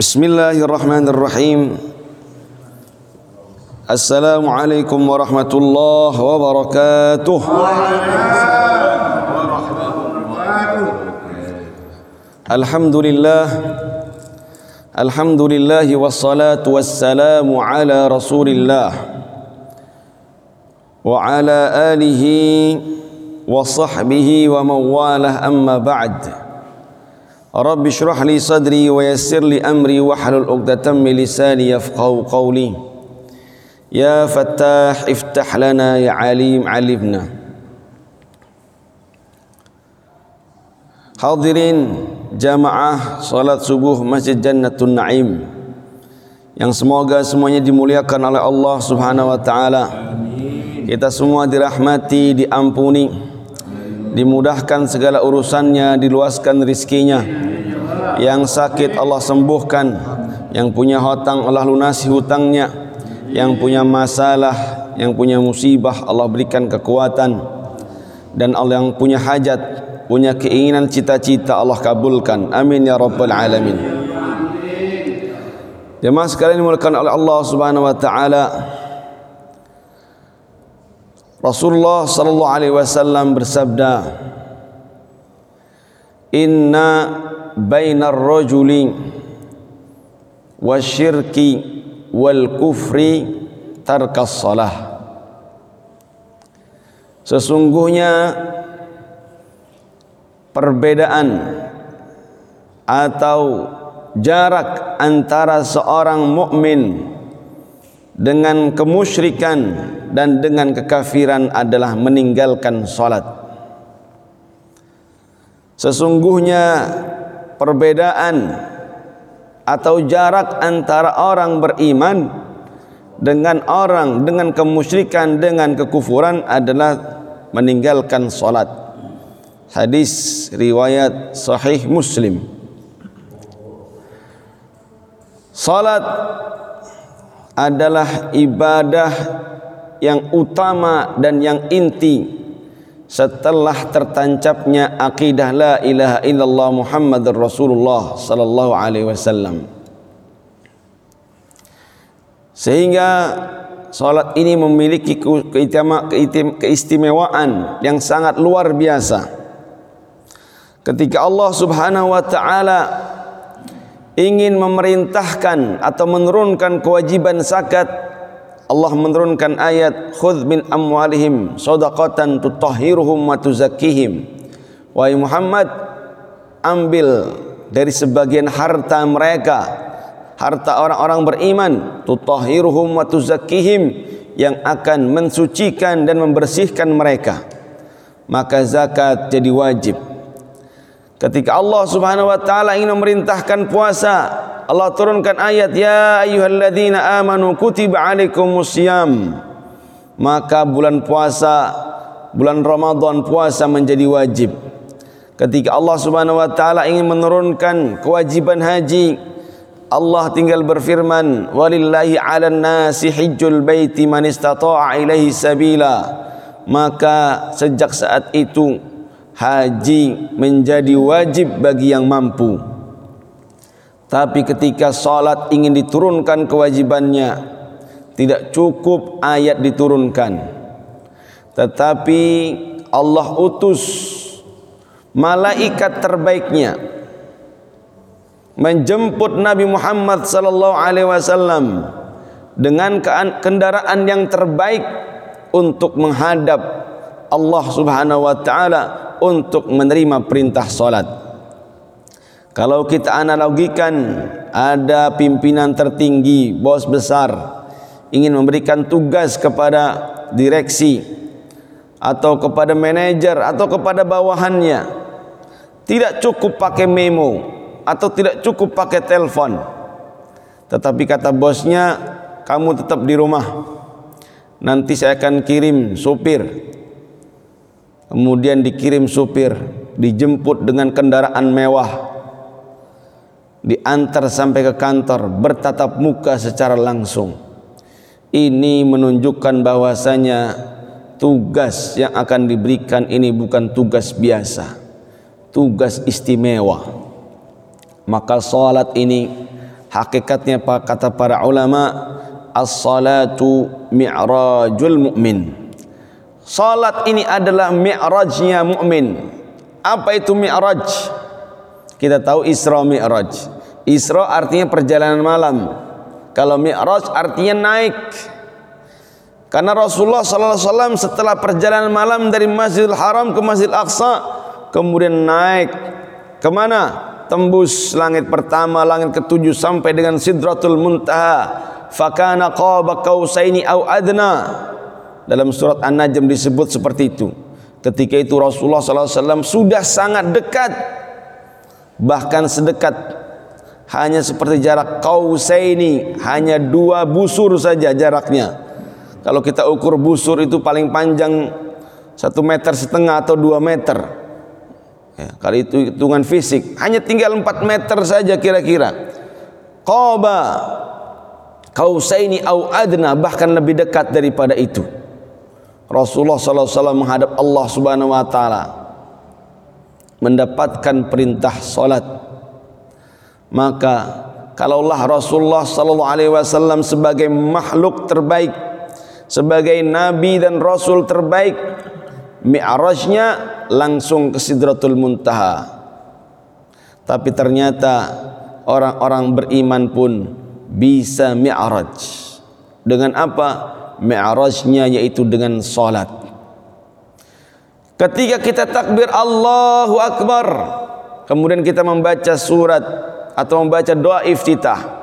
بسم الله الرحمن الرحيم السلام عليكم ورحمة الله وبركاته الحمد لله الحمد لله والصلاة والسلام على رسول الله وعلى رب اشرح لي صدري ويسر لي امري واحلل عقدة من لساني يفقهوا قولي يا فتاح افتح لنا يا عليم علمنا حاضرين جماعة صلاة subuh مسجد جنة النعيم yang semoga semuanya dimuliakan oleh Allah Subhanahu wa taala. Kita semua dirahmati, diampuni. Amin dimudahkan segala urusannya, diluaskan rizkinya. Yang sakit Allah sembuhkan, yang punya hutang Allah lunasi hutangnya, yang punya masalah, yang punya musibah Allah berikan kekuatan. Dan Allah yang punya hajat punya keinginan cita-cita Allah kabulkan. Amin ya rabbal alamin. Jemaah sekalian dimulakan oleh Allah subhanahu wa ta'ala Rasulullah sallallahu alaihi wasallam bersabda Inna bainar rajuli wasyirki wal kufri tarkas salah. Sesungguhnya perbedaan atau jarak antara seorang mukmin dengan kemusyrikan dan dengan kekafiran adalah meninggalkan salat. Sesungguhnya perbedaan atau jarak antara orang beriman dengan orang dengan kemusyrikan dengan kekufuran adalah meninggalkan salat hadis riwayat sahih muslim salat adalah ibadah yang utama dan yang inti. Setelah tertancapnya akidah la ilaha illallah muhammadur rasulullah sallallahu alaihi wasallam. Sehingga salat ini memiliki keistimewaan yang sangat luar biasa. Ketika Allah Subhanahu wa taala ingin memerintahkan atau menurunkan kewajiban zakat Allah menurunkan ayat khudh min amwalihim shadaqatan tutahhiruhum wa tuzakkihim. Wahai Muhammad ambil dari sebagian harta mereka harta orang-orang beriman tutahhiruhum wa tuzakkihim yang akan mensucikan dan membersihkan mereka. Maka zakat jadi wajib Ketika Allah Subhanahu wa taala ingin memerintahkan puasa, Allah turunkan ayat ya ayyuhalladzina amanu kutiba alaikumusiyam. Maka bulan puasa, bulan Ramadan puasa menjadi wajib. Ketika Allah Subhanahu wa taala ingin menurunkan kewajiban haji, Allah tinggal berfirman, "Walillahi 'alan nasi hajjul baiti man istata'a ilaihi sabila." Maka sejak saat itu haji menjadi wajib bagi yang mampu. Tapi ketika salat ingin diturunkan kewajibannya, tidak cukup ayat diturunkan. Tetapi Allah utus malaikat terbaiknya menjemput Nabi Muhammad sallallahu alaihi wasallam dengan kendaraan yang terbaik untuk menghadap Allah Subhanahu wa taala untuk menerima perintah solat. Kalau kita analogikan ada pimpinan tertinggi, bos besar ingin memberikan tugas kepada direksi atau kepada manajer atau kepada bawahannya tidak cukup pakai memo atau tidak cukup pakai telepon tetapi kata bosnya kamu tetap di rumah. Nanti saya akan kirim supir kemudian dikirim supir dijemput dengan kendaraan mewah. Diantar sampai ke kantor bertatap muka secara langsung. Ini menunjukkan bahwasanya tugas yang akan diberikan ini bukan tugas biasa. Tugas istimewa. Maka salat ini hakikatnya kata para ulama as-salatu mi'rajul mu'min salat ini adalah mi'rajnya mukmin apa itu mi'raj kita tahu Isra Mi'raj Isra artinya perjalanan malam kalau Mi'raj artinya naik karena Rasulullah sallallahu alaihi wasallam setelah perjalanan malam dari Masjidil Haram ke Masjidil Aqsa kemudian naik ke mana? Tembus langit pertama, langit ketujuh sampai dengan Sidratul Muntaha. Fakana qaba qausaini au adna. Dalam surat An-Najm disebut seperti itu. Ketika itu Rasulullah sallallahu alaihi wasallam sudah sangat dekat bahkan sedekat hanya seperti jarak qausaini, hanya dua busur saja jaraknya. Kalau kita ukur busur itu paling panjang satu meter setengah atau dua meter. Ya, kalau itu hitungan fisik, hanya tinggal 4 meter saja kira-kira. Qaba kausaini au adna bahkan lebih dekat daripada itu. Rasulullah sallallahu alaihi wasallam menghadap Allah Subhanahu wa taala mendapatkan perintah salat. Maka kalaulah Rasulullah sallallahu alaihi wasallam sebagai makhluk terbaik, sebagai nabi dan rasul terbaik, mi'rajnya langsung ke Sidratul Muntaha. Tapi ternyata orang-orang beriman pun bisa mi'raj. Dengan apa? Mi'rajnya yaitu dengan salat. Ketika kita takbir Allahu Akbar, kemudian kita membaca surat atau membaca doa iftitah.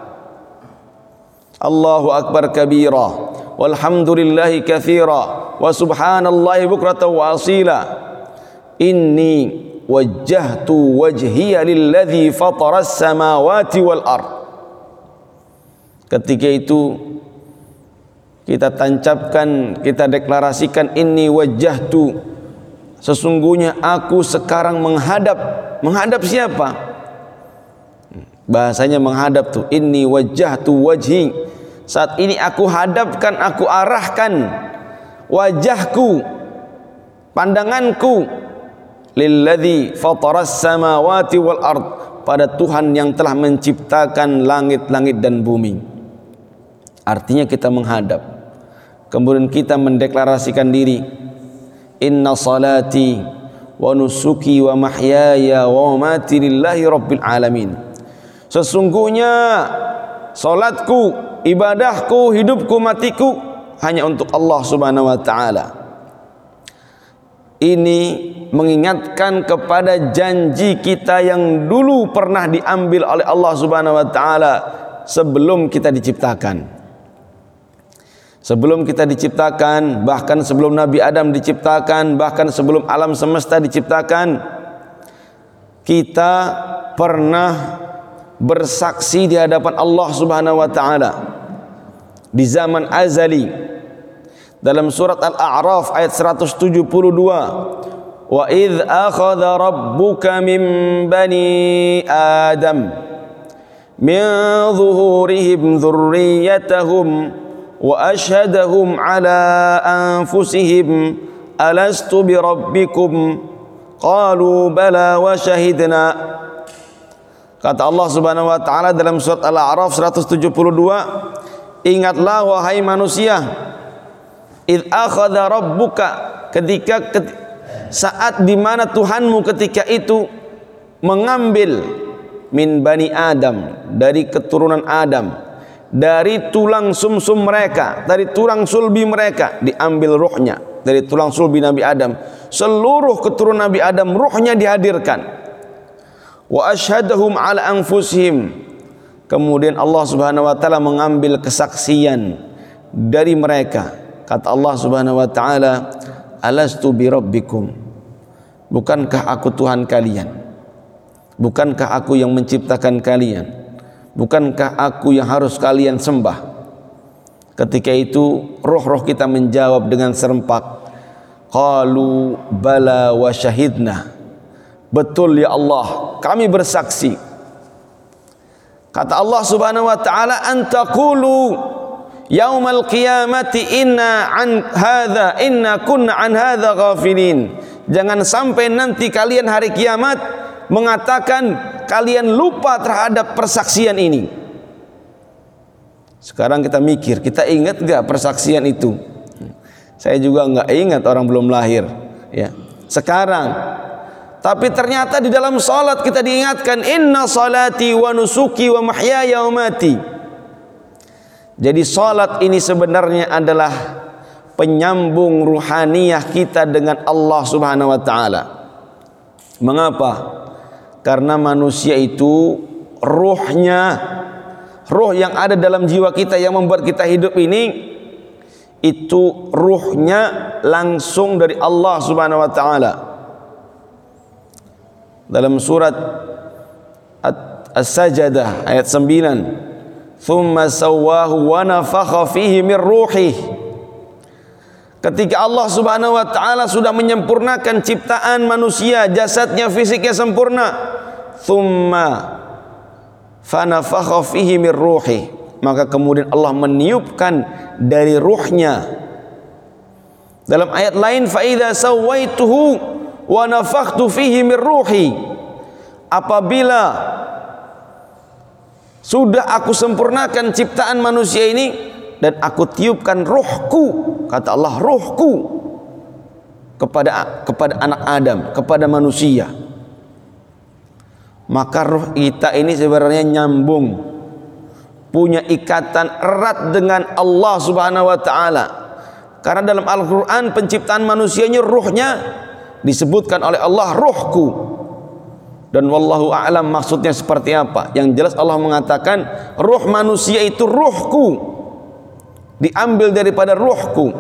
Allahu Akbar kabira. Walhamdulillahi kathira. Wa subhanallahi bukratan wa asila. Inni wajjahtu wajhiya lilladhi fatara samawati wal ard. Ketika itu kita tancapkan kita deklarasikan inni wajjahtu. Sesungguhnya aku sekarang menghadap. Menghadap siapa? Bahasanya menghadap tu inni wajjahtu wajhi. Saat ini aku hadapkan aku arahkan wajahku pandanganku. Lilladzi fataras samawati wal ard. Pada Tuhan yang telah menciptakan langit-langit dan bumi. Artinya kita menghadap kemudian kita mendeklarasikan diri inna salati wa nusuki wa mahyaya wa mamati lillahi rabbil alamin sesungguhnya salatku ibadahku hidupku matiku hanya untuk Allah Subhanahu wa taala ini mengingatkan kepada janji kita yang dulu pernah diambil oleh Allah Subhanahu wa taala sebelum kita diciptakan. Sebelum kita diciptakan, bahkan sebelum Nabi Adam diciptakan, bahkan sebelum alam semesta diciptakan, kita pernah bersaksi di hadapan Allah Subhanahu wa taala di zaman azali. Dalam surat Al-A'raf ayat 172 wa idh akhadha rabbuka min bani adam min zuhurihim dhurriyyatahum anfusihim alastu bi rabbikum qalu bala wa shahidna kata Allah Subhanahu wa taala dalam surat Al-A'raf 172 ingatlah wahai manusia id akhadha rabbuka ketika saat di mana Tuhanmu ketika itu mengambil min bani Adam dari keturunan Adam dari tulang sumsum mereka dari tulang sulbi mereka diambil ruhnya dari tulang sulbi Nabi Adam. Seluruh keturunan Nabi Adam ruhnya dihadirkan. Wa ashhadahum ala anfusihim. Kemudian Allah Subhanahu wa taala mengambil kesaksian dari mereka. Kata Allah Subhanahu wa taala alastu bi rabbikum. Bukankah aku Tuhan kalian? Bukankah aku yang menciptakan kalian bukankah aku yang harus kalian sembah? Ketika itu roh-roh kita menjawab dengan serempak qalu bala wa syahidna. Betul ya Allah kami bersaksi. Kata Allah Subhanahu wa taala antaqulu yaumal qiyamati inna an hadza inna kunna an hadza ghafilin. Jangan sampai nanti kalian hari kiamat mengatakan kalian lupa terhadap persaksian ini. Sekarang kita mikir, kita ingat enggak persaksian itu? Saya juga enggak ingat orang belum lahir, ya. Sekarang tapi ternyata di dalam salat kita diingatkan inna salati wa nusuki wa mahyaya wa. Jadi salat ini sebenarnya adalah penyambung ruhaniyah kita dengan Allah Subhanahu wa taala. Mengapa? Karena manusia itu ruhnya ruh yang ada dalam jiwa kita yang membuat kita hidup ini itu ruhnya langsung dari Allah Subhanahu wa taala. Dalam surat As-Sajdah ayat 9, "Tsumma sawwahu wa nafakha fihi min ruhi." Ketika Allah Subhanahu wa taala sudah menyempurnakan ciptaan manusia, jasadnya, fisiknya sempurna, "Tsumma fanafakha fihi min ruhi." maka kemudian Allah meniupkan dari ruhnya. Dalam ayat lain fa idza sawaituhu wa nafakhtu fihi min ruhi. Apabila sudah aku sempurnakan ciptaan manusia ini dan aku tiupkan ruhku kata Allah ruhku kepada kepada anak Adam kepada manusia maka ruh kita ini sebenarnya nyambung punya ikatan erat dengan Allah Subhanahu wa taala. Karena dalam Al-Qur'an penciptaan manusianya ruhnya disebutkan oleh Allah ruhku. Dan wallahu a'lam maksudnya seperti apa? Yang jelas Allah mengatakan ruh manusia itu ruhku. Diambil daripada ruhku.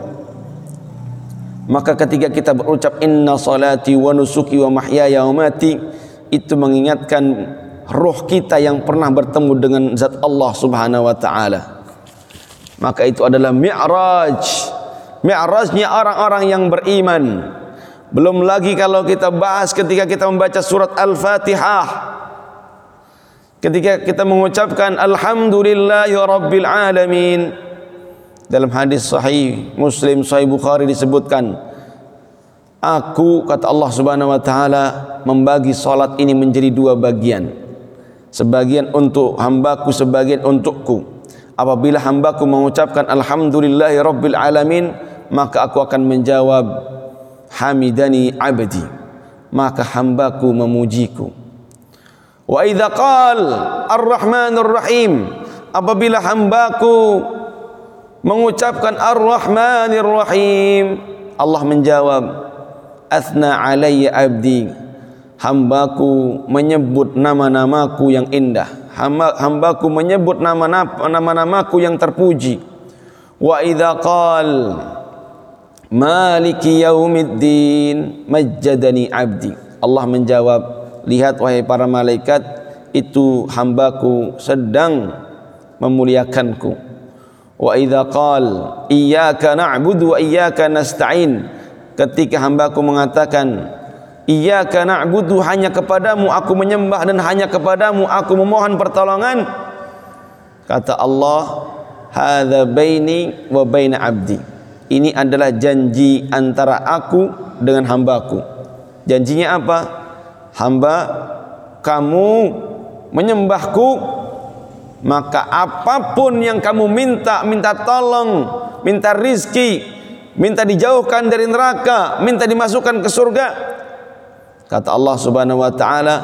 Maka ketika kita berucap inna salati wa nusuki wa mahyaya wa mati itu mengingatkan roh kita yang pernah bertemu dengan zat Allah Subhanahu wa taala. Maka itu adalah mi'raj. Mi'rajnya orang-orang yang beriman. Belum lagi kalau kita bahas ketika kita membaca surat Al-Fatihah. Ketika kita mengucapkan alhamdulillahi rabbil alamin. Dalam hadis sahih Muslim sahih Bukhari disebutkan Aku kata Allah Subhanahu wa taala membagi salat ini menjadi dua bagian. Sebagian untuk hambaku sebagian untukku. Apabila hambaku mengucapkan alhamdulillahi rabbil alamin maka aku akan menjawab hamidani abdi maka hambaku memujiku. Wa idza qal arrahmanur rahim apabila hambaku mengucapkan arrahmanir rahim Allah menjawab athna alayya abdi. Hambaku menyebut nama-namaku yang indah. Hamba, hambaku menyebut nama-namaku yang terpuji. Wa idza qal maliki yaumiddin majjadani abdi. Allah menjawab lihat wahai para malaikat itu hambaku sedang memuliakanku wa idza qal iyyaka na'budu wa iyyaka nasta'in ketika hambaku mengatakan Iyyaka na'budu hanya kepadamu aku menyembah dan hanya kepadamu aku memohon pertolongan. Kata Allah, hadza baini wa baina 'abdi. Ini adalah janji antara aku dengan hambaku. Janjinya apa? Hamba kamu menyembahku maka apapun yang kamu minta, minta tolong, minta rizki, minta dijauhkan dari neraka, minta dimasukkan ke surga, Kata Allah Subhanahu wa taala,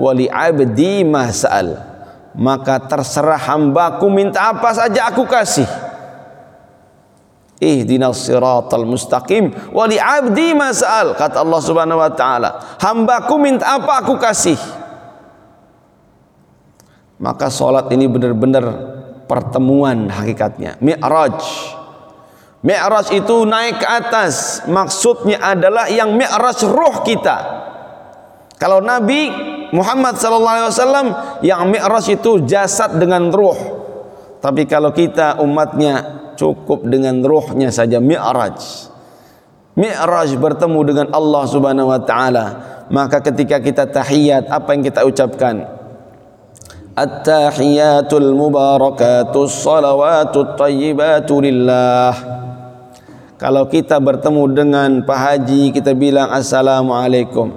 "Wali 'abdi ma sa'al." Maka terserah hambaku minta apa saja aku kasih. Ihdinas siratal mustaqim wali 'abdi ma sa'al. Kata Allah Subhanahu wa taala, hambaku minta apa aku kasih. Maka solat ini benar-benar pertemuan hakikatnya. Mi'raj. Mi'raj itu naik ke atas. Maksudnya adalah yang mi'raj roh kita. Kalau Nabi Muhammad wasallam yang mi'raj itu jasad dengan ruh. Tapi kalau kita umatnya cukup dengan ruhnya saja mi'raj. Mi'raj bertemu dengan Allah Subhanahu wa taala. Maka ketika kita tahiyat apa yang kita ucapkan? At-tahiyatul mubarakatus salawatut tayyibatu lillah. Kalau kita bertemu dengan Pak Haji kita bilang assalamualaikum.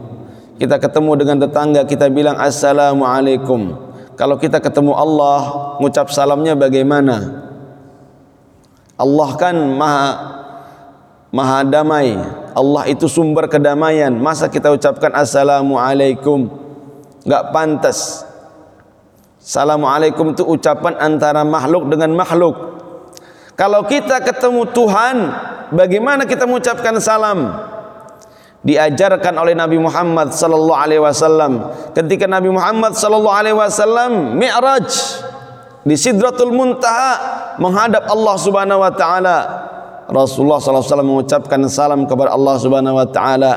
Kita ketemu dengan tetangga kita bilang assalamualaikum. Kalau kita ketemu Allah mengucap salamnya bagaimana? Allah kan maha maha damai. Allah itu sumber kedamaian. Masa kita ucapkan assalamualaikum enggak pantas assalamualaikum itu ucapan antara makhluk dengan makhluk. Kalau kita ketemu Tuhan bagaimana kita mengucapkan salam? Diajarkan oleh Nabi Muhammad sallallahu alaihi wasallam. Ketika Nabi Muhammad sallallahu alaihi wasallam mi'raj di Sidratul Muntaha menghadap Allah Subhanahu wa taala. Rasulullah sallallahu alaihi wasallam mengucapkan salam kepada Allah Subhanahu wa taala.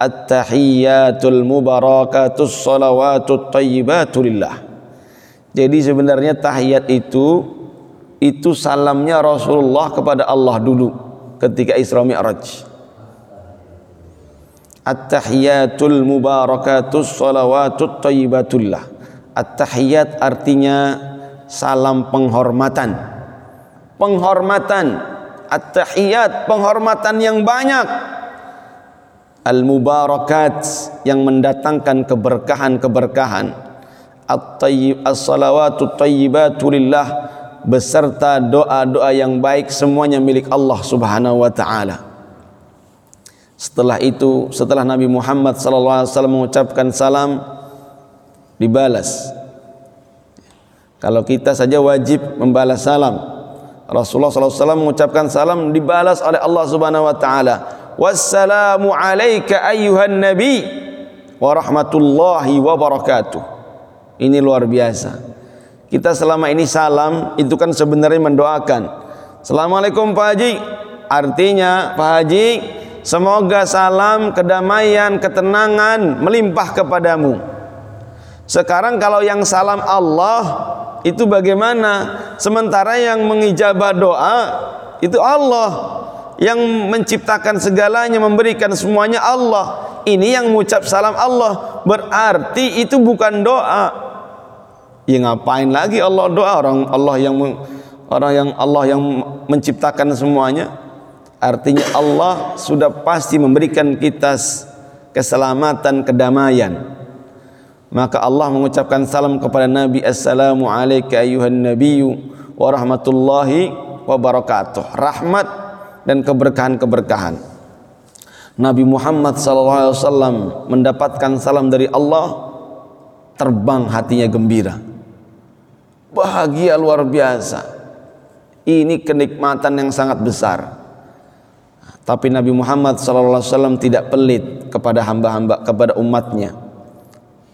At-tahiyyatul mubarakatus salawatut thayyibatu lillah jadi sebenarnya tahiyat itu itu salamnya Rasulullah kepada Allah dulu ketika Isra Mi'raj. At-tahiyatul mubarakatus salawatut tayyibatullah. At-tahiyat artinya salam penghormatan. Penghormatan. At-tahiyat penghormatan yang banyak. Al-mubarakat yang mendatangkan keberkahan-keberkahan At-tayyib as-salawatut tayyibatulillah beserta doa-doa yang baik semuanya milik Allah Subhanahu wa taala. Setelah itu, setelah Nabi Muhammad sallallahu alaihi wasallam mengucapkan salam dibalas. Kalau kita saja wajib membalas salam. Rasulullah sallallahu alaihi wasallam mengucapkan salam dibalas oleh Allah Subhanahu wa taala. Wassalamu alayka ayyuhan nabi wa rahmatullahi wa barakatuh. Ini luar biasa. Kita selama ini salam itu kan sebenarnya mendoakan. Assalamualaikum Pak Haji. Artinya Pak Haji Semoga salam, kedamaian, ketenangan melimpah kepadamu. Sekarang kalau yang salam Allah itu bagaimana? Sementara yang mengijabah doa itu Allah yang menciptakan segalanya, memberikan semuanya Allah. Ini yang mengucap salam Allah. Berarti itu bukan doa. Ya ngapain lagi Allah doa orang Allah yang orang yang Allah yang menciptakan semuanya? Artinya Allah sudah pasti memberikan kita keselamatan, kedamaian. Maka Allah mengucapkan salam kepada Nabi Assalamu alayka ayuhan nabiyyu wa rahmatullahi wa barakatuh. Rahmat dan keberkahan-keberkahan. Nabi Muhammad SAW mendapatkan salam dari Allah terbang hatinya gembira. Bahagia luar biasa. Ini kenikmatan yang sangat besar. Tapi Nabi Muhammad SAW tidak pelit kepada hamba-hamba kepada umatnya.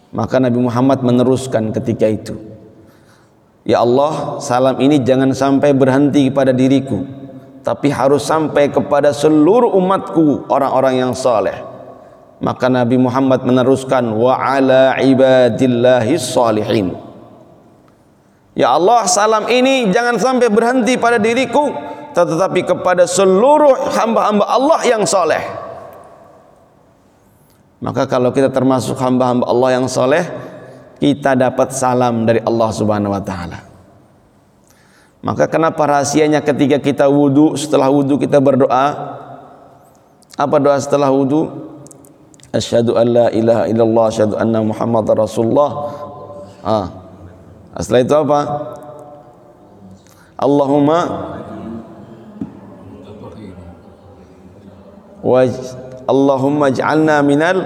Maka Nabi Muhammad meneruskan ketika itu. Ya Allah, salam ini jangan sampai berhenti pada diriku, tapi harus sampai kepada seluruh umatku orang-orang yang saleh. Maka Nabi Muhammad meneruskan wa ala ibadillahi salihin. Ya Allah, salam ini jangan sampai berhenti pada diriku, tetapi kepada seluruh hamba-hamba Allah yang soleh. Maka kalau kita termasuk hamba-hamba Allah yang soleh, kita dapat salam dari Allah Subhanahu Wa Taala. Maka kenapa rahasianya ketika kita wudhu, setelah wudhu kita berdoa, apa doa setelah wudhu? Asyhadu an la ilaha illallah, asyhadu anna Muhammad Rasulullah. Ah. Setelah itu apa? Allahumma waj Allahumma ij'alna minal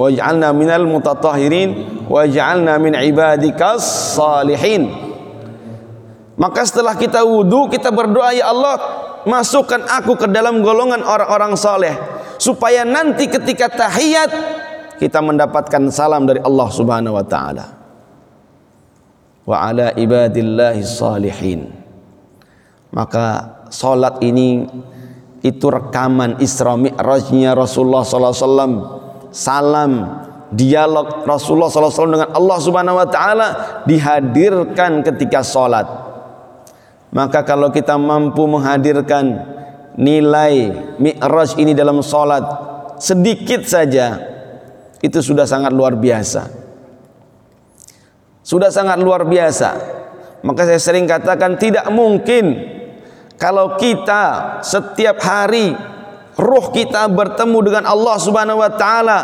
waj'alna minal mutatahhirin waj'alna min ibadikas salihin maka setelah kita wudu kita berdoa ya Allah masukkan aku ke dalam golongan orang-orang saleh supaya nanti ketika tahiyat kita mendapatkan salam dari Allah Subhanahu wa taala. Wa ala ibadillahi salihin. Maka salat ini itu rekaman Isra Mi'rajnya Rasulullah sallallahu alaihi wasallam. Salam dialog Rasulullah sallallahu alaihi wasallam dengan Allah Subhanahu wa taala dihadirkan ketika salat. Maka kalau kita mampu menghadirkan nilai Mi'raj ini dalam salat sedikit saja itu sudah sangat luar biasa. Sudah sangat luar biasa. Maka saya sering katakan tidak mungkin kalau kita setiap hari ruh kita bertemu dengan Allah Subhanahu wa taala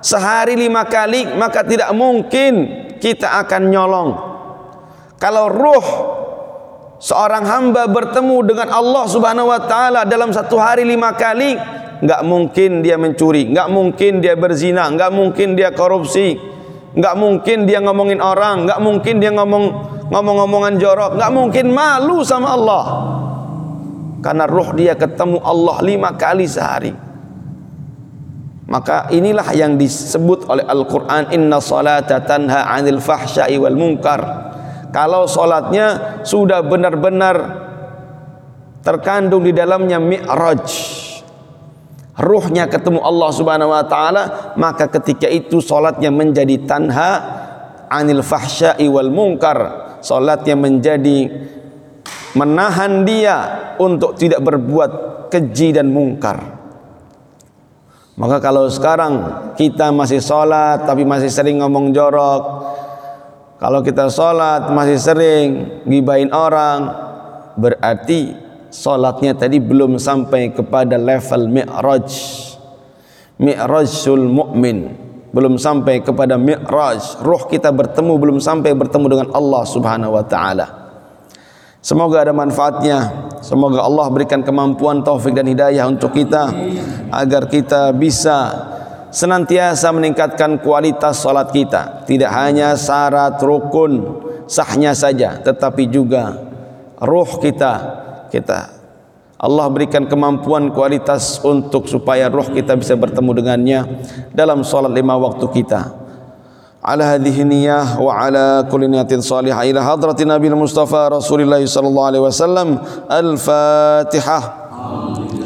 sehari lima kali maka tidak mungkin kita akan nyolong. Kalau ruh seorang hamba bertemu dengan Allah Subhanahu wa taala dalam satu hari lima kali enggak mungkin dia mencuri. Enggak mungkin dia berzina. Enggak mungkin dia korupsi. Enggak mungkin dia ngomongin orang. Enggak mungkin dia ngomong ngomong-ngomongan jorok. Enggak mungkin malu sama Allah. Karena ruh dia ketemu Allah lima kali sehari. Maka inilah yang disebut oleh Al-Quran inna salata tanha anil fahsyai wal munkar. Kalau solatnya sudah benar-benar terkandung di dalamnya mi'raj ruhnya ketemu Allah subhanahu wa ta'ala maka ketika itu solatnya menjadi tanha anil fahsyai wal munkar solatnya menjadi menahan dia untuk tidak berbuat keji dan mungkar. Maka kalau sekarang kita masih sholat tapi masih sering ngomong jorok, kalau kita sholat masih sering gibain orang, berarti sholatnya tadi belum sampai kepada level mi'raj. Mi'rajul mu'min belum sampai kepada mi'raj. Ruh kita bertemu belum sampai bertemu dengan Allah Subhanahu wa taala. Semoga ada manfaatnya. Semoga Allah berikan kemampuan taufik dan hidayah untuk kita agar kita bisa senantiasa meningkatkan kualitas salat kita. Tidak hanya syarat rukun sahnya saja, tetapi juga ruh kita kita. Allah berikan kemampuan kualitas untuk supaya roh kita bisa bertemu dengannya dalam solat lima waktu kita. Ala hadhihi niyah wa ala kulli niyatin salihah ila hadratin Nabi Mustafa Rasulullah sallallahu alaihi wasallam. Al-Fatihah.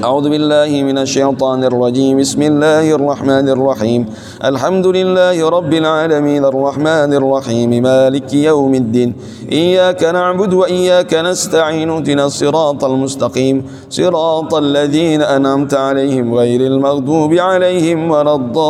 أعوذ بالله من الشيطان الرجيم. بسم الله الرحمن الرحيم. الحمد لله رب العالمين الرحمن الرحيم. مالك يوم الدين. إياك نعبد وإياك نستعين. اهدنا الصراط المستقيم. صراط الذين أنعمت عليهم غير المغضوب عليهم ولا الضالين.